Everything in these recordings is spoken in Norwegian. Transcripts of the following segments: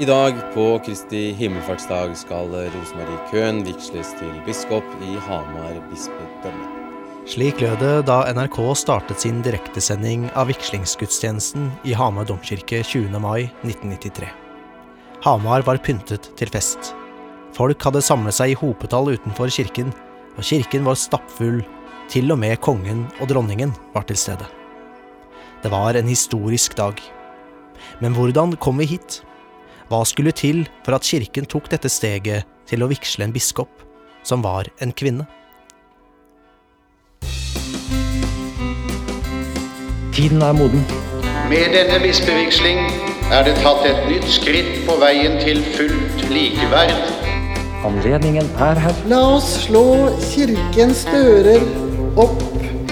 I dag, på Kristi himmelfartsdag, skal Rosemarie Køhn vigsles til biskop i Hamar bispedømme. Slik lød det da NRK startet sin direktesending av vigslingsgudstjenesten i Hamar domkirke 20. mai 1993. Hamar var pyntet til fest. Folk hadde samlet seg i hopetall utenfor kirken, og kirken var stappfull, til og med kongen og dronningen var til stede. Det var en historisk dag. Men hvordan kom vi hit? Hva skulle til for at kirken tok dette steget til å vigsle en biskop, som var en kvinne? Tiden er moden. Med denne bispevigsling er det tatt et nytt skritt på veien til fullt likeverd. Anledningen er her. La oss slå kirkens dører opp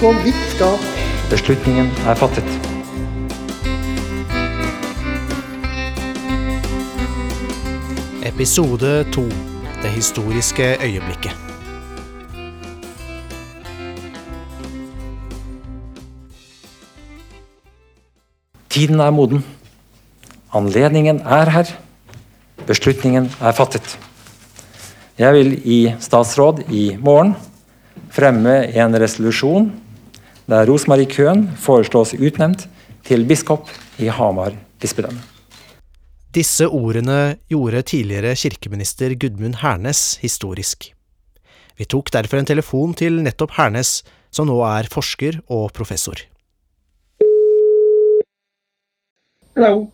på vidt gap. Beslutningen er fattet. Episode 2 Det historiske øyeblikket. Tiden er moden. Anledningen er her. Beslutningen er fattet. Jeg vil i statsråd i morgen fremme en resolusjon der Rosmarie Køhn foreslås utnevnt til biskop i Hamar bispedømme. Disse ordene gjorde tidligere kirkeminister Gudmund Hernes historisk. Vi tok derfor en telefon til nettopp Hernes, som nå er forsker og professor. Hallo.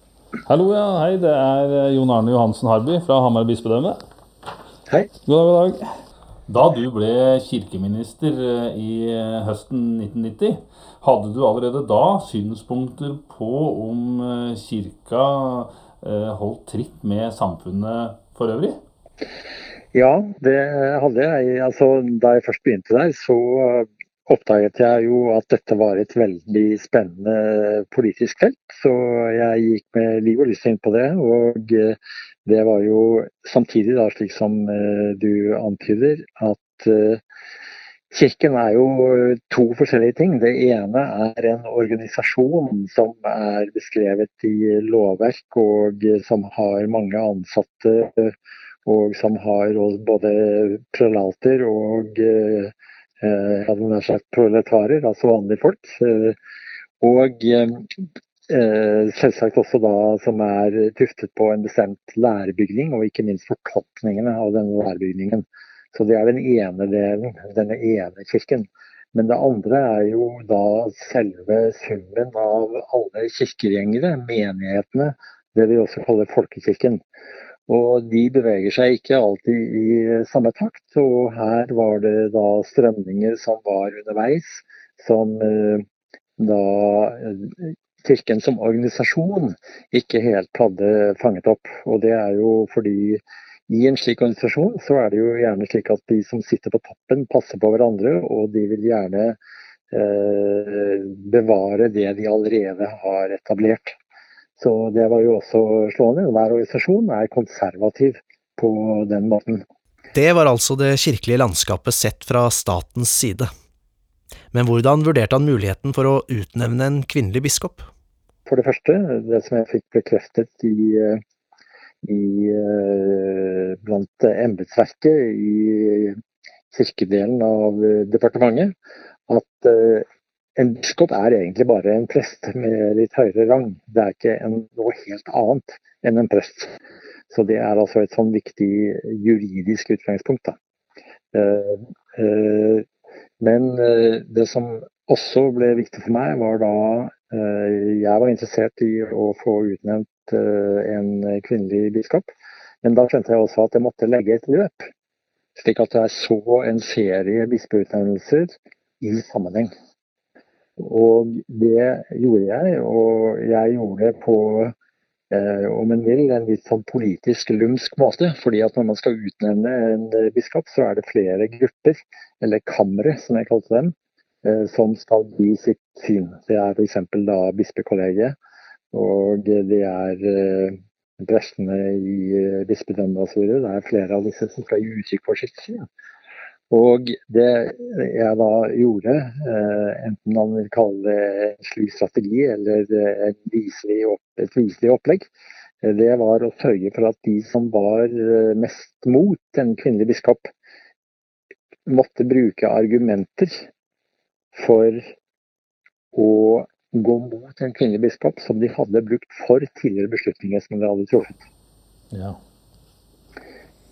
Hallo, ja. Hei, det er eh, Jon Arne Johansen Harby fra Hamar bispedømme. Hei. God dag, god dag. Da du ble kirkeminister eh, i eh, høsten 1990, hadde du allerede da synspunkter på om kirka holdt tritt med samfunnet for øvrig? Ja, det hadde jeg. Altså, da jeg først begynte der, så oppdaget jeg jo at dette var et veldig spennende politisk felt. Så jeg gikk med liv og lyst inn på det. Og eh, det var jo samtidig, da, slik som eh, du antyder, at eh, Kirken er jo to forskjellige ting. Det ene er en organisasjon som er beskrevet i lovverk, og som har mange ansatte, og som har både prelater og eh, sagt proletarer, altså vanlige folk. eh, Og eh, selvsagt også da som er tuftet på en bestemt lærebygning, og ikke minst fortolkningene av denne lærebygningen. Så det er den ene delen, denne ene kirken. Men det andre er jo da selve summen av alle kirkegjengere, menighetene, det vi også kaller folkekirken. Og de beveger seg ikke alltid i samme takt. Og her var det da strømninger som var underveis, som eh, da eh, Kirken som organisasjon ikke helt hadde fanget opp. Og det er jo fordi i en slik organisasjon så er det jo gjerne slik at de som sitter på toppen passer på hverandre, og de vil gjerne eh, bevare det de allerede har etablert. Så det var jo også slående. Hver organisasjon er konservativ på den måten. Det var altså det kirkelige landskapet sett fra statens side. Men hvordan vurderte han muligheten for å utnevne en kvinnelig biskop? For det første, det som jeg fikk bekreftet i, i blant embetsverket i kirkedelen av departementet, at en biskop er egentlig bare en prest med litt høyere rang. Det er ikke en, noe helt annet enn en prest. Så det er altså et sånn viktig juridisk utgangspunkt. Eh, eh, men eh, det som også ble viktig for meg, var da jeg var interessert i å få utnevnt en kvinnelig biskop. Men da skjønte jeg også at jeg måtte legge et løp. Slik at jeg så en serie bispeutnevnelser i sammenheng. Og det gjorde jeg, og jeg gjorde det på eh, om en vil, en litt sånn politisk lumsk måte. fordi at når man skal utnevne en biskop, så er det flere grupper, eller kamre som jeg kalte dem, eh, som skal gi sitt syn. Det er f.eks. da bispekollegiet, og det er eh, prestene i eh, bispedømmet osv. Det er flere av disse som skal gi uttrykk for sitt syn. Og det jeg da gjorde, enten man vil kalle det en slik strategi eller et viselig opplegg, det var å sørge for at de som var mest mot en kvinnelig biskop, måtte bruke argumenter for å gå mot en kvinnelig biskop som de hadde brukt for tidligere beslutninger som de hadde truffet. Ja.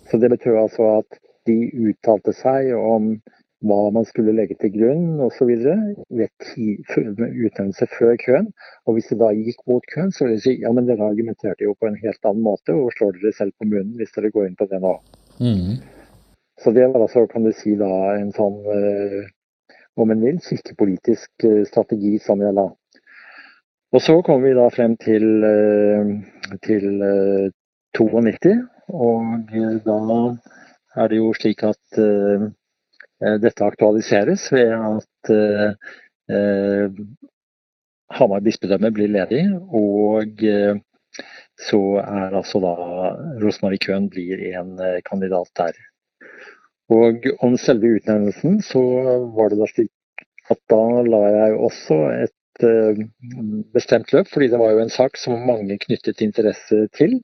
Så det betød altså at de uttalte seg om hva man skulle legge til grunn osv. ved utnevnelse før køen. Og hvis det da gikk mot køen, så ville de si ja, men dere argumenterte jo på en helt annen måte, og slår dere selv på munnen hvis dere går inn på det nå. Mm. Så det var altså, kan du si, da en sånn eh, om en vil, kirkepolitisk eh, strategi som jeg la. Og så kom vi da frem til, eh, til 92, og da er det jo slik at dette aktualiseres ved at Hamar bispedømme blir ledig, og så er altså da Rosmarie Køhn blir en kandidat der. Og om selve utnevnelsen så var det da slik at da la jeg også et uh, bestemt løp, fordi det var jo en sak som mange knyttet interesse til.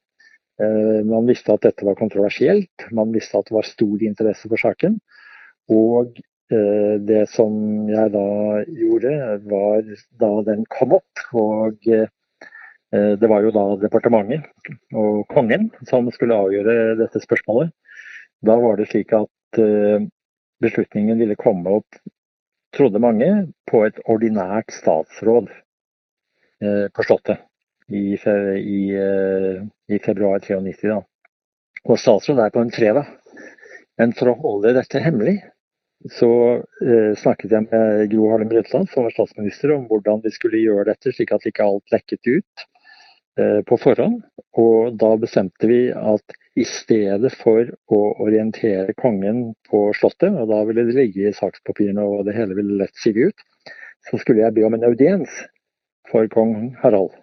Uh, man visste at dette var kontroversielt, man visste at det var stor interesse for saken. Og uh, det som jeg da gjorde, var da den kom opp, og det var jo da departementet og kongen som skulle avgjøre dette spørsmålet. Da var det slik at Eh, beslutningen ville komme opp, trodde mange, på et ordinært statsråd eh, på Slottet i, i, eh, i februar 93. Da. Og statsråd er på en fredag. Men for å holde dette hemmelig, så eh, snakket jeg med Gro Harlem Brundtland, som var statsminister, om hvordan vi skulle gjøre dette, slik at ikke alt lekket ut eh, på forhånd. Og da bestemte vi at i stedet for å orientere kongen på Slottet, og da ville det ligge i sakspapirene og det hele ville lett sive ut, så skulle jeg be om en audiens for kong Harald.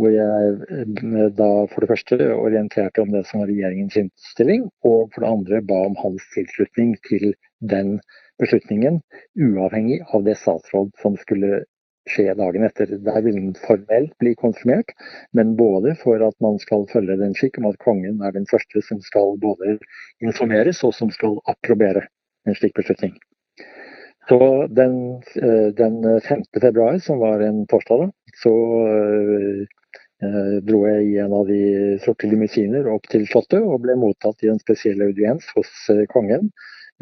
Hvor jeg eh, da for det første orienterte om det som var regjeringens innstilling, og for det andre ba om hans tilslutning til den beslutningen, uavhengig av det statsråd som skulle skje dagen etter. Der vil den formelt bli konfirmert, men både for at man skal følge den skikk om at kongen er den første som skal både informeres og som skal approbere en slik beslutning. Så den, eh, den 5. februar, som var en torsdag, da, så øh, dro jeg i en av de sorte limousiner opp til Slottet og ble mottatt i en spesiell audiens hos kongen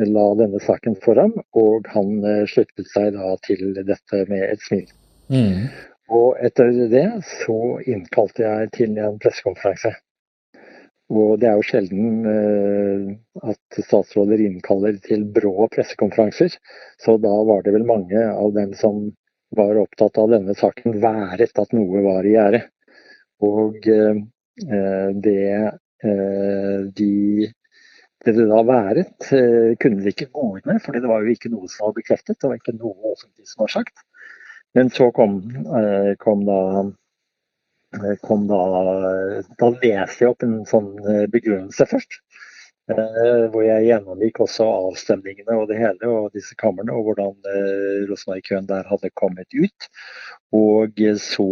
la denne saken for ham, og han eh, sluttet seg da til dette med et smil. Mm. Og etter det så innkalte jeg til en pressekonferanse. Og det er jo sjelden eh, at statsråder innkaller til brå pressekonferanser, så da var det vel mange av dem som var opptatt av denne saken, været at noe var i gjære. Og eh, det eh, de det det da været, eh, kunne de ikke gå ut med, fordi det var jo ikke noe som var bekreftet. Det var ikke noe offentlig som var sagt. Men så kom, eh, kom da eh, kom da, da leste jeg opp en sånn begrunnelse først. Hvor jeg gjennomgikk også avstemningene og det hele, og disse kamrene, og hvordan Rosenborg-køen der hadde kommet ut. Og så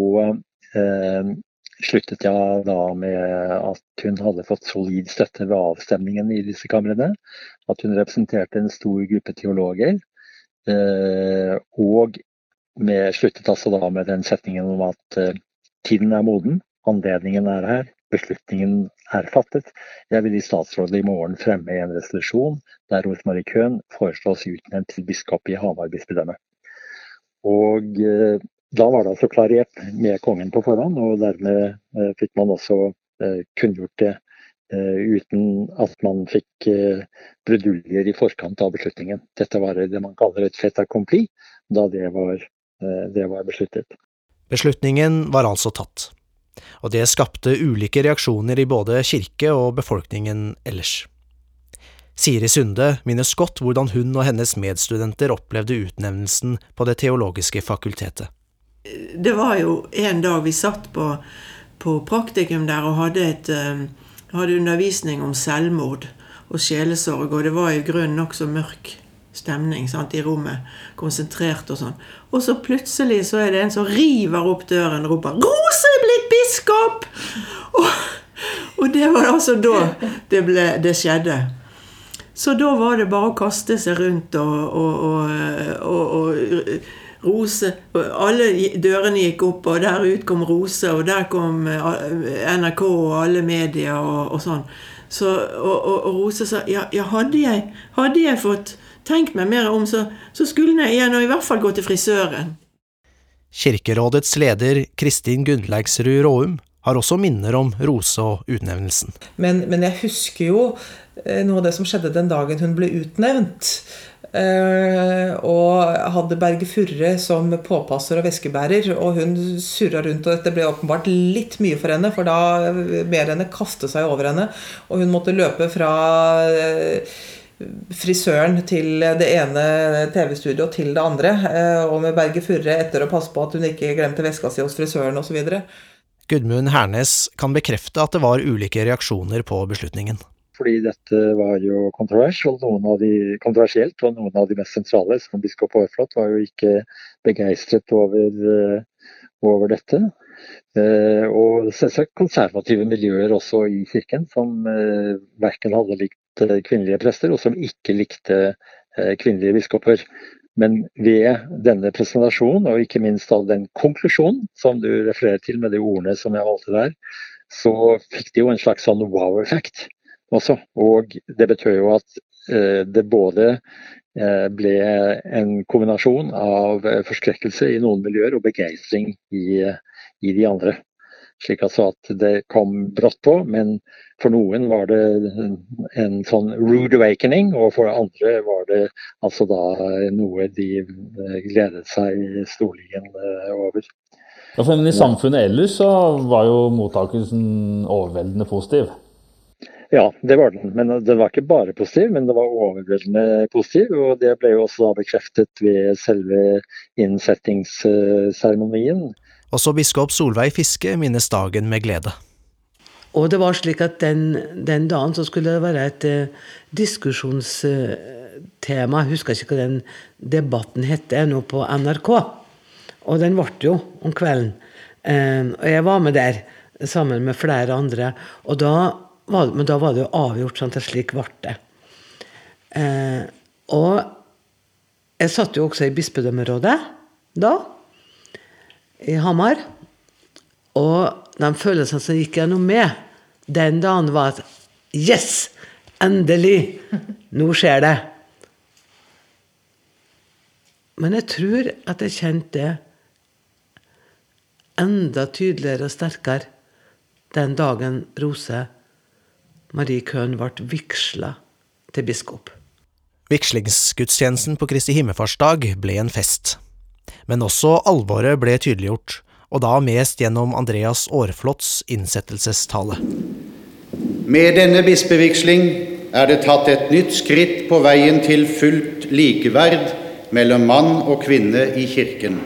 sluttet jeg da med at hun hadde fått solid støtte ved avstemningen i disse kamrene. At hun representerte en stor gruppe teologer. Eh, og med, sluttet altså da med den setningen om at eh, tiden er moden, anledningen er her, beslutningen er fattet. Jeg vil i statsrådet i morgen fremme en resolusjon der Rosmarie Køhn foreslås utnevnt til biskop i Hamar bispedømme. Og eh, da var det altså klarert med kongen på forhånd, og dermed eh, fikk man også eh, kunngjort det eh, uten at man fikk bruduljer i forkant av beslutningen. Dette var det man kaller et fait accompli, da det var, det var besluttet. Beslutningen var altså tatt, og det skapte ulike reaksjoner i både kirke og befolkningen ellers. Siri Sunde minnes godt hvordan hun og hennes medstudenter opplevde utnevnelsen på Det teologiske fakultetet det var jo en dag vi satt på, på praktikum der og hadde, et, eh, hadde undervisning om selvmord og sjelesorg, og det var i grunnen nokså mørk stemning sant, i rommet. Konsentrert og sånn. Og så plutselig så er det en som river opp døren og roper 'Rose er blitt biskop!' Og Og det var altså da det, ble, det skjedde. Så da var det bare å kaste seg rundt og, og, og, og Rose Alle dørene gikk opp, og der ut kom Rose, og der kom NRK og alle medier og, og sånn. Så, og, Rose sa ja, ja hadde, jeg, hadde, jeg, fått tenkt meg mer om, så, så skulle jeg igjen og i hvert fall gå til frisøren. Kirkerådets leder Kristin Gundleiksrud Råum har også minner om Rose og utnevnelsen. Men, men, jeg husker jo eh, noe av det som skjedde den dagen hun ble utnevnt. Eh, og hadde Berge Furre som påpasser og veskebærer. Og hun surra rundt, og dette ble åpenbart litt mye for henne, for da ber henne kaste seg over henne. Og hun måtte løpe fra eh, frisøren til det ene TV-studioet til det andre. Og med Berge Furre etter å passe på at hun ikke glemte veska si hos frisøren osv. Gudmund Hernes kan bekrefte at det var ulike reaksjoner på beslutningen. Fordi dette var jo kontroversielt, og noen av de mest sentrale, som biskop Aarflot, var jo ikke begeistret over, eh, over dette. Eh, og selvsagt konservative miljøer også i kirken, som eh, verken hadde likt kvinnelige prester, og som ikke likte kvinnelige biskoper. Men ved denne presentasjonen, og ikke minst av den konklusjonen som du refererer til med de ordene som jeg valgte der, så fikk de jo en slags sånn wow-effekt også. Og det betød jo at eh, det både eh, ble en kombinasjon av eh, forskrekkelse i noen miljøer og begeistring i, i de andre. Slik altså at det kom brått på, men for noen var det en sånn rude awakening, og for andre var det altså da noe de gledet seg storligen over. Altså, men I samfunnet ellers så var jo mottakelsen overveldende positiv? Ja, det var den. Men den var ikke bare positiv, men det var overveldende positiv. Og det ble jo også da bekreftet ved selve innsettingsseremonien. Også biskop Solveig Fiske minnes dagen med glede. Og det var slik at den, den dagen så skulle det være et uh, diskusjonstema. Jeg husker ikke hva den debatten het ennå på NRK. Og den ble jo om kvelden. Uh, og jeg var med der sammen med flere andre. Og da var, men da var det jo avgjort sånn at slik ble det. Eh, og jeg satt jo også i bispedømmerådet da i Hamar. Og de følelsene som gikk gjennom meg den dagen, var at Yes! Endelig! Nå skjer det. Men jeg tror at jeg kjente det enda tydeligere og sterkere den dagen Rose Marie Køhn ble vigsla til biskop. Vigslingsgudstjenesten på Kristi himmelfartsdag ble en fest. Men også alvoret ble tydeliggjort, og da mest gjennom Andreas Aarflots innsettelsestale. Med denne bispevigsling er det tatt et nytt skritt på veien til fullt likeverd mellom mann og kvinne i Kirken.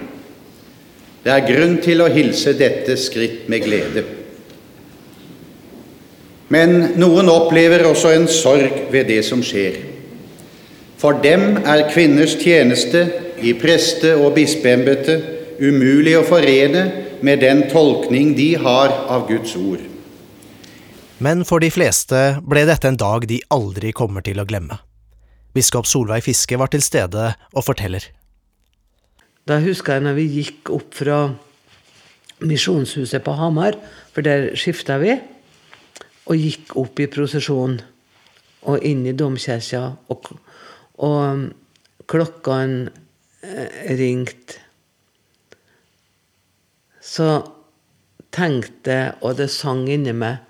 Det er grunn til å hilse dette skritt med glede. Men noen opplever også en sorg ved det som skjer. For dem er kvinners tjeneste i preste- og bispeembetet umulig å forene med den tolkning de har av Guds ord. Men for de fleste ble dette en dag de aldri kommer til å glemme. Biskop Solveig Fiske var til stede og forteller. Da husker jeg når vi gikk opp fra Misjonshuset på Hamar, for der skifta vi, og gikk opp i prosesjon og inn i domkirka, og, og klokkene ringte. ringt, så tenkte og det sang inni meg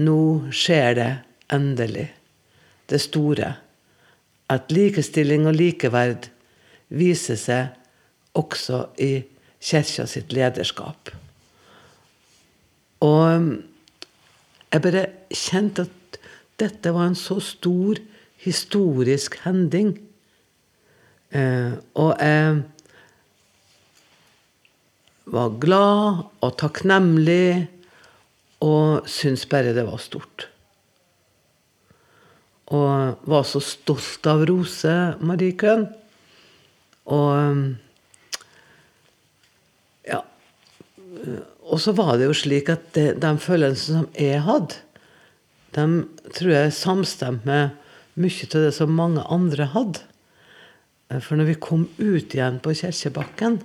Nå skjer det endelig, det store. At likestilling og likeverd viser seg også i kirka sitt lederskap. Og jeg bare kjente at dette var en så stor historisk hending Eh, og jeg var glad og takknemlig og syntes bare det var stort. Og var så stolt av Rose Marie Køhn. Og ja. Og så var det jo slik at det, de følelsene som jeg hadde de tror jeg samstemte med mye av det som mange andre hadde. For når vi kom ut igjen på Kirkebakken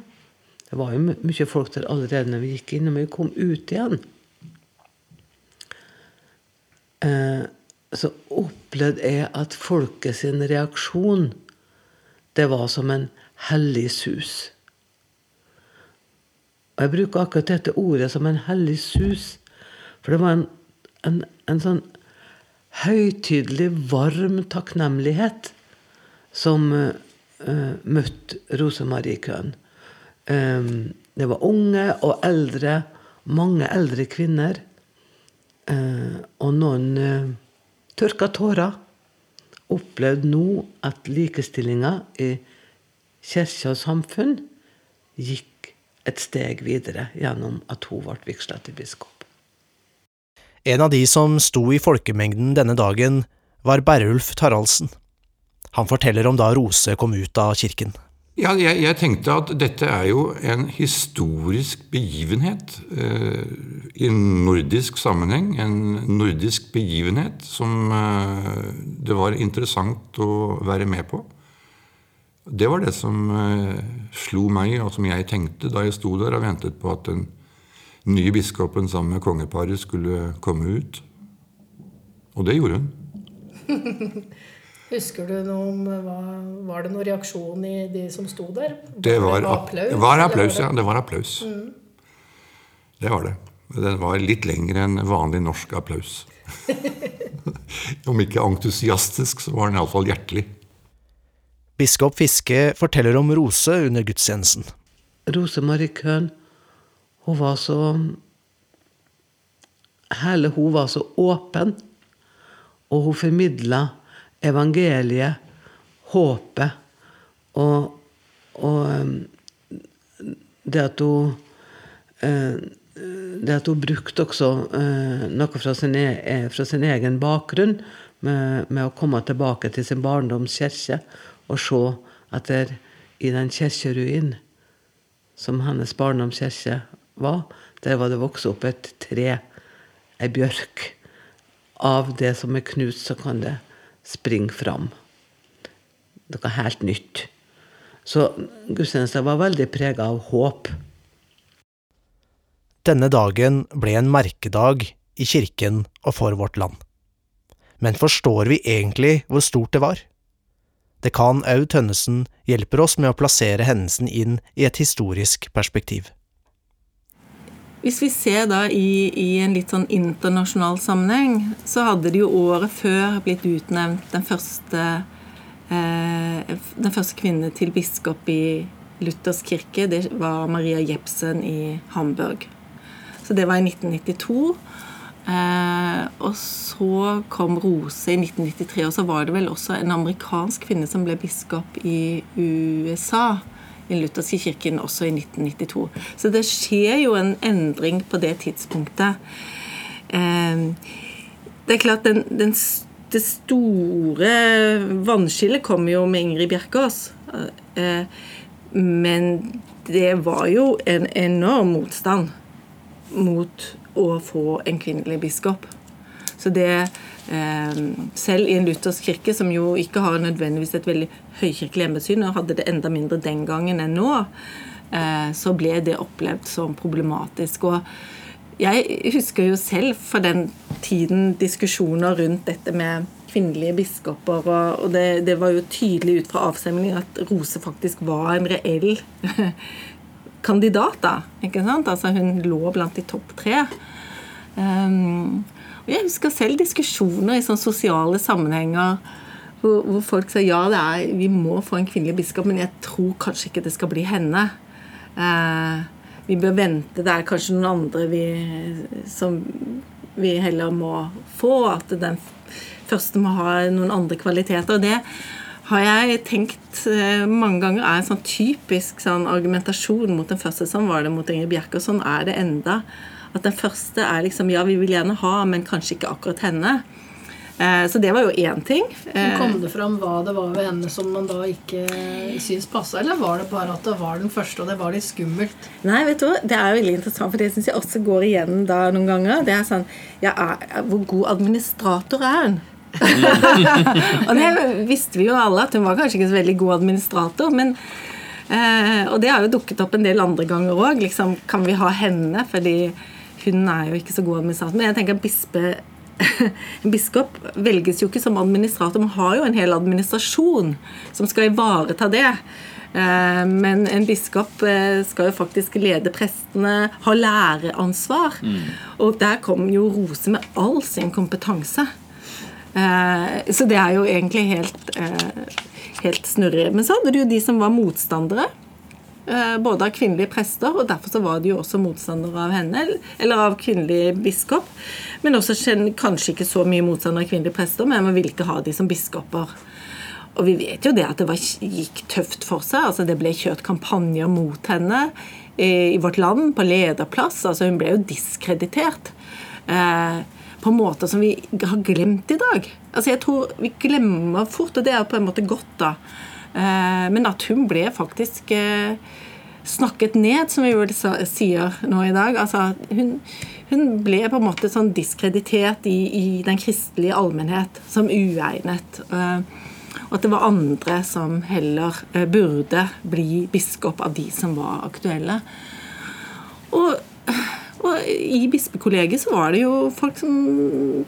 Det var jo mye folk der allerede når vi gikk inn, og vi kom ut igjen. Eh, så opplevde jeg at folket sin reaksjon, det var som en hellig sus. Og jeg bruker akkurat dette ordet som en hellig sus, for det var en, en, en sånn høytidelig, varm takknemlighet som uh, møtte Rosemarie-køen. Um, det var unge og eldre, mange eldre kvinner. Uh, og noen uh, tørka tårer. Opplevde nå at likestillinga i kirke og samfunn gikk et steg videre gjennom at hun ble vigsla til biskop. En av de som sto i folkemengden denne dagen, var Berulf Taraldsen. Han forteller om da Rose kom ut av kirken. Ja, jeg, jeg, tenkte at dette er jo en historisk begivenhet eh, i nordisk sammenheng. En nordisk begivenhet som eh, det var interessant å være med på. Det var det som eh, slo meg, og som jeg tenkte da jeg sto der og ventet på at den nye biskopen sammen med kongeparet skulle komme ut. Og det gjorde hun. Husker du noe om hva, Var det noen reaksjon i de som sto der? Det var, det var applaus. Det var applaus, ja. Det var applaus. Mm. Det var det. Den var litt lengre enn vanlig norsk applaus. om ikke entusiastisk, så var den iallfall hjertelig. Biskop Fiske forteller om Rose under gudstjenesten. Rose Marie Køhn hun var så Hele hun var så åpen. Og hun formidla evangeliet, håpet, og, og det at hun eh, det at hun brukte også eh, noe fra sin, e, fra sin, egen bakgrunn, med, med, å komme tilbake til sin barndoms kirke og se at der i den kirkeruinen som hennes barndomskirke var, der var det vokst opp et tre, ei bjørk. Av det som er knust, så kan det springe fram. Noe helt nytt. Så gudstjenesten var veldig prega av håp. Denne dagen ble en merkedag i kirken og for vårt land. Men forstår vi egentlig hvor stort det var? Det kan Aud Tønnesen hjelper oss med å plassere hendelsen inn i et historisk perspektiv. Hvis vi ser da i, i, en litt sånn internasjonal sammenheng, så hadde det jo året før blitt utnevnt den første, eh, den første kvinne til biskop i Luthers kirke. Det var Maria Jepsen i Hamburg. Så det var i 1992. Eh, og så kom Rose i 1993, og så var det vel også en amerikansk kvinne som ble biskop i USA i lutherske kirken også i 1992. Så det skjer jo en endring på det tidspunktet. Eh, det er klart, den, den, det store vannskillet kom jo med Ingrid Bjerkås. Eh, men det var jo en enorm motstand mot å få en kvinnelig biskop. Så det Ehm, selv i en luthersk kirke, som jo ikke har nødvendigvis et veldig høykirkelig embetssyn, og hadde det enda mindre den gangen enn nå, eh, så ble det opplevd som problematisk. Og jeg husker jo selv for den tiden diskusjoner rundt dette med kvinnelige biskoper, og det, det var jo tydelig ut fra avstemningen at Rose faktisk var en reell kandidat. da, ikke sant? Altså Hun lå blant de topp tre. Um, jeg husker selv diskusjoner i sånne sosiale sammenhenger hvor, hvor folk sa ja, er, vi må få en kvinnelig biskop, men jeg tror kanskje ikke det skal bli henne. Uh, vi bør vente. Det er kanskje noen andre vi, som vi heller må få. At den første må ha noen andre kvaliteter. og det har jeg tenkt eh, mange ganger er en sånn typisk sånn argumentasjon mot den første. Sånn var det mot Ingrid Bjerke, og sånn er det enda. At den første er liksom Ja, vi vil gjerne ha, men kanskje ikke akkurat henne. Eh, så det var jo én ting. Kom det fram hva det var ved henne som man da ikke syns passa, eller var det bare at det var den første, og det var litt skummelt? Nei, vet du hva, det er veldig interessant, for det syns jeg også går igjen da noen ganger. Det er sånn ja, Hvor god administrator er hun? og det visste vi jo alle, at hun var kanskje ikke så veldig god administrator. men eh, Og det har jo dukket opp en del andre ganger òg. Liksom, kan vi ha henne? Fordi hun er jo ikke så god administrator. Men jeg tenker bispe en biskop velges jo ikke som administrator, man har jo en hel administrasjon som skal ivareta det. Eh, men en biskop eh, skal jo faktisk lede prestene, ha læreansvar. Mm. Og der kom jo Rose med all sin kompetanse. Eh, så det er jo egentlig helt, helt snurrig. Men så hadde du jo de som var motstandere. Eh, både av kvinnelige prester, og derfor så var de jo også motstandere av henne, eller av kvinnelig biskop. Men også kanskje ikke så mye motstandere av kvinnelige prester, men man ville ikke ha de som biskoper. Og vi vet jo det at det var, gikk tøft for seg. altså Det ble kjørt kampanjer mot henne i vårt land, på lederplass. altså Hun ble jo diskreditert. Eh, på en måte som vi har glemt i dag. Altså Jeg tror vi glemmer fort, og det er på en måte godt, da. Eh, men at hun ble faktisk eh, snakket ned, som vi jo sier nå i dag. Altså, hun, hun, ble på en måte sånn diskreditert i, i den kristelige allmennhet som uegnet. Eh, og at det var andre som heller burde bli biskop av de som var aktuelle. Og, og i bispekollegiet så var det jo folk som,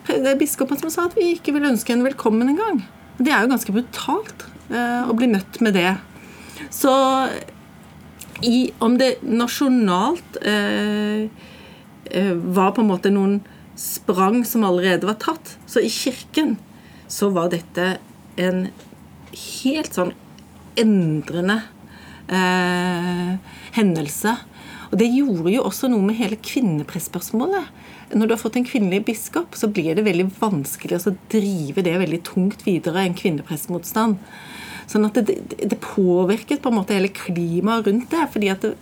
det er biskoper som sa at vi ikke vil ønske henne velkommen engang. Det er jo ganske brutalt å bli møtt med det. Så i, om det nasjonalt eh, eh, var på en måte noen sprang som allerede var tatt, så i kirken så var dette en helt sånn endrende eh, hendelse. Og det gjorde jo også noe med hele kvinnepressspørsmålet. Når du har fått en kvinnelig biskop, så blir det veldig vanskelig å drive det veldig tungt videre, en kvinnepressmotstand. Sånn at det, det, påvirket på en måte hele klimaet rundt det. fordi at det,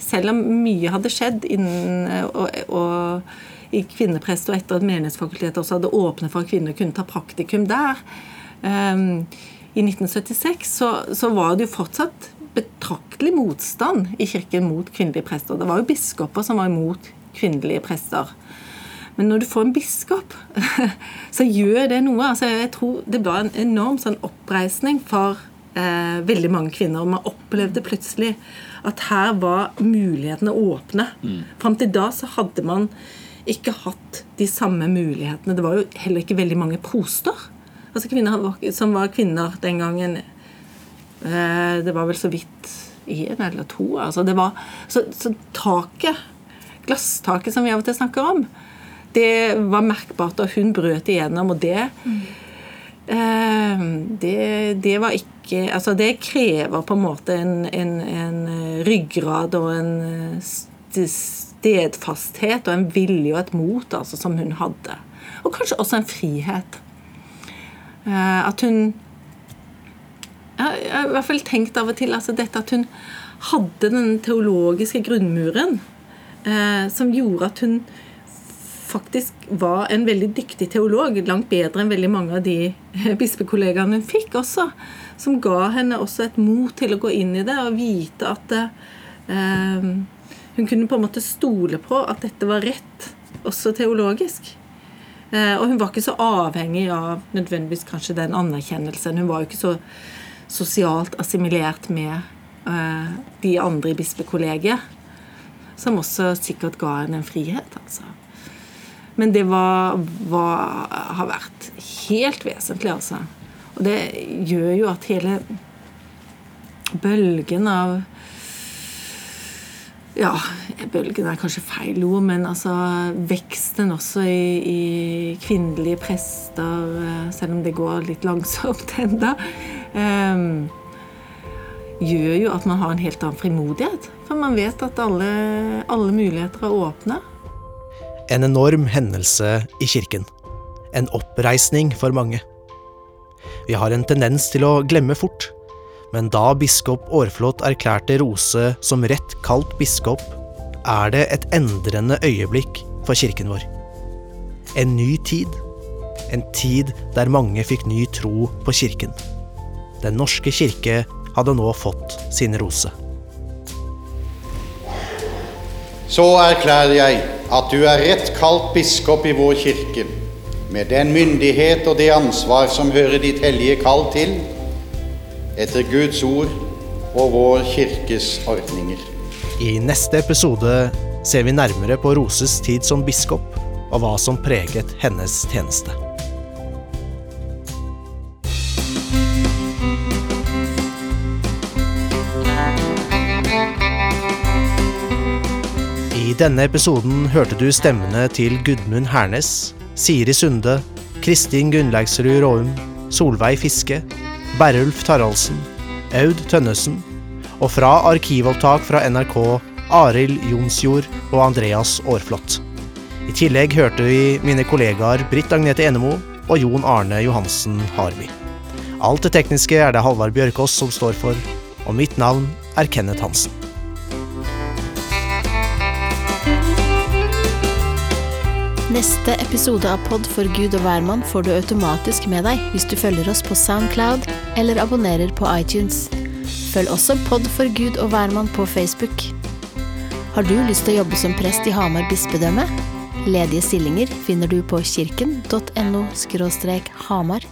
selv om mye hadde skjedd innen, og, og i kvinneprest og etter at menighetsfakultetet også hadde åpnet for at kvinner kunne ta praktikum der, um, i 1976, så, så, var det jo fortsatt betraktelig motstand i kirken mot kvinnelige prester. Det var jo biskoper som var imot kvinnelige prester. Men når du får en biskop, så gjør det noe. Altså, jeg tror Det var en enorm sånn oppreisning for eh, veldig mange kvinner. Og man opplevde plutselig at her var mulighetene åpne. Mm. Fram til da så hadde man ikke hatt de samme mulighetene. Det var jo heller ikke veldig mange proster altså kvinner som var kvinner den gangen. Eh, det var vel så vidt én eller to. Altså det var, så, så taket, glasstaket som vi av og til snakker om, det var merkbart, og hun brøt igjennom. Og det, mm. eh, det, det var ikke Altså, det krever på en måte en, en, en ryggrad og en stedfasthet og en vilje og et mot altså, som hun hadde. Og kanskje også en frihet. Eh, at hun Jeg har i hvert fall tenkt av og til altså dette at hun hadde den teologiske grunnmuren eh, som gjorde at hun faktisk var en veldig dyktig teolog, langt bedre enn veldig mange av de bispekollegaene hun fikk også, som ga henne også et mot til å gå inn i det og vite at eh, hun kunne på en måte stole på at dette var rett, også teologisk. Eh, og hun var ikke så avhengig av nødvendigvis kanskje den anerkjennelsen. Hun var jo ikke så sosialt assimilert med eh, de andre i bispekollegiet, som også sikkert ga henne en frihet. altså. Men det var, var, har vært helt vesentlig, altså. Og det gjør jo at hele bølgen av ja, bølgen er kanskje feil ord, men altså veksten også i, i kvinnelige prester, eh, selv om det går litt langsomt enda, gjør jo at man har en helt annen frimodighet. For man vet at alle, alle muligheter er åpne. En enorm hendelse i kirken. En oppreisning for mange. Vi har en tendens til å glemme fort, men da biskop Aarflot erklærte Rose som rett kalt biskop, er det et endrende øyeblikk for kirken vår. En ny tid, En tid der mange fikk ny tro på kirken. Den norske kirke hadde nå fått sin rose. Så erklærer jeg at du er rett kalt biskop i vår kirke, med den myndighet og det ansvar som hører ditt hellige kall til, etter Guds ord og vår kirkes ordninger. I neste episode ser vi nærmere på Roses tid som biskop, og hva som preget hennes tjeneste. Denne episoden hørte du stemmene til Gudmund Hernes, Siri Sunde, Kristin Gunnleiksrud Råum, Solveig Fiske, Berulf Taraldsen, Aud Tønnesen, og fra arkivopptak fra NRK Arild Jonsjord og Andreas Aarflot. I tillegg hørte vi mine kollegaer Britt Agnete Enemo og Jon Arne Johansen Harby. Alt det tekniske er det Halvard Bjørkås som står for, og mitt navn er Kenneth Hansen. Neste episode av Pod for Gud og hvermann får du automatisk med deg hvis du følger oss på Soundcloud eller abonnerer på iTunes. Følg også Pod for Gud og hvermann på Facebook. Har du lyst til å jobbe som prest i Hamar bispedømme? Ledige stillinger finner du på kirken.no hamar.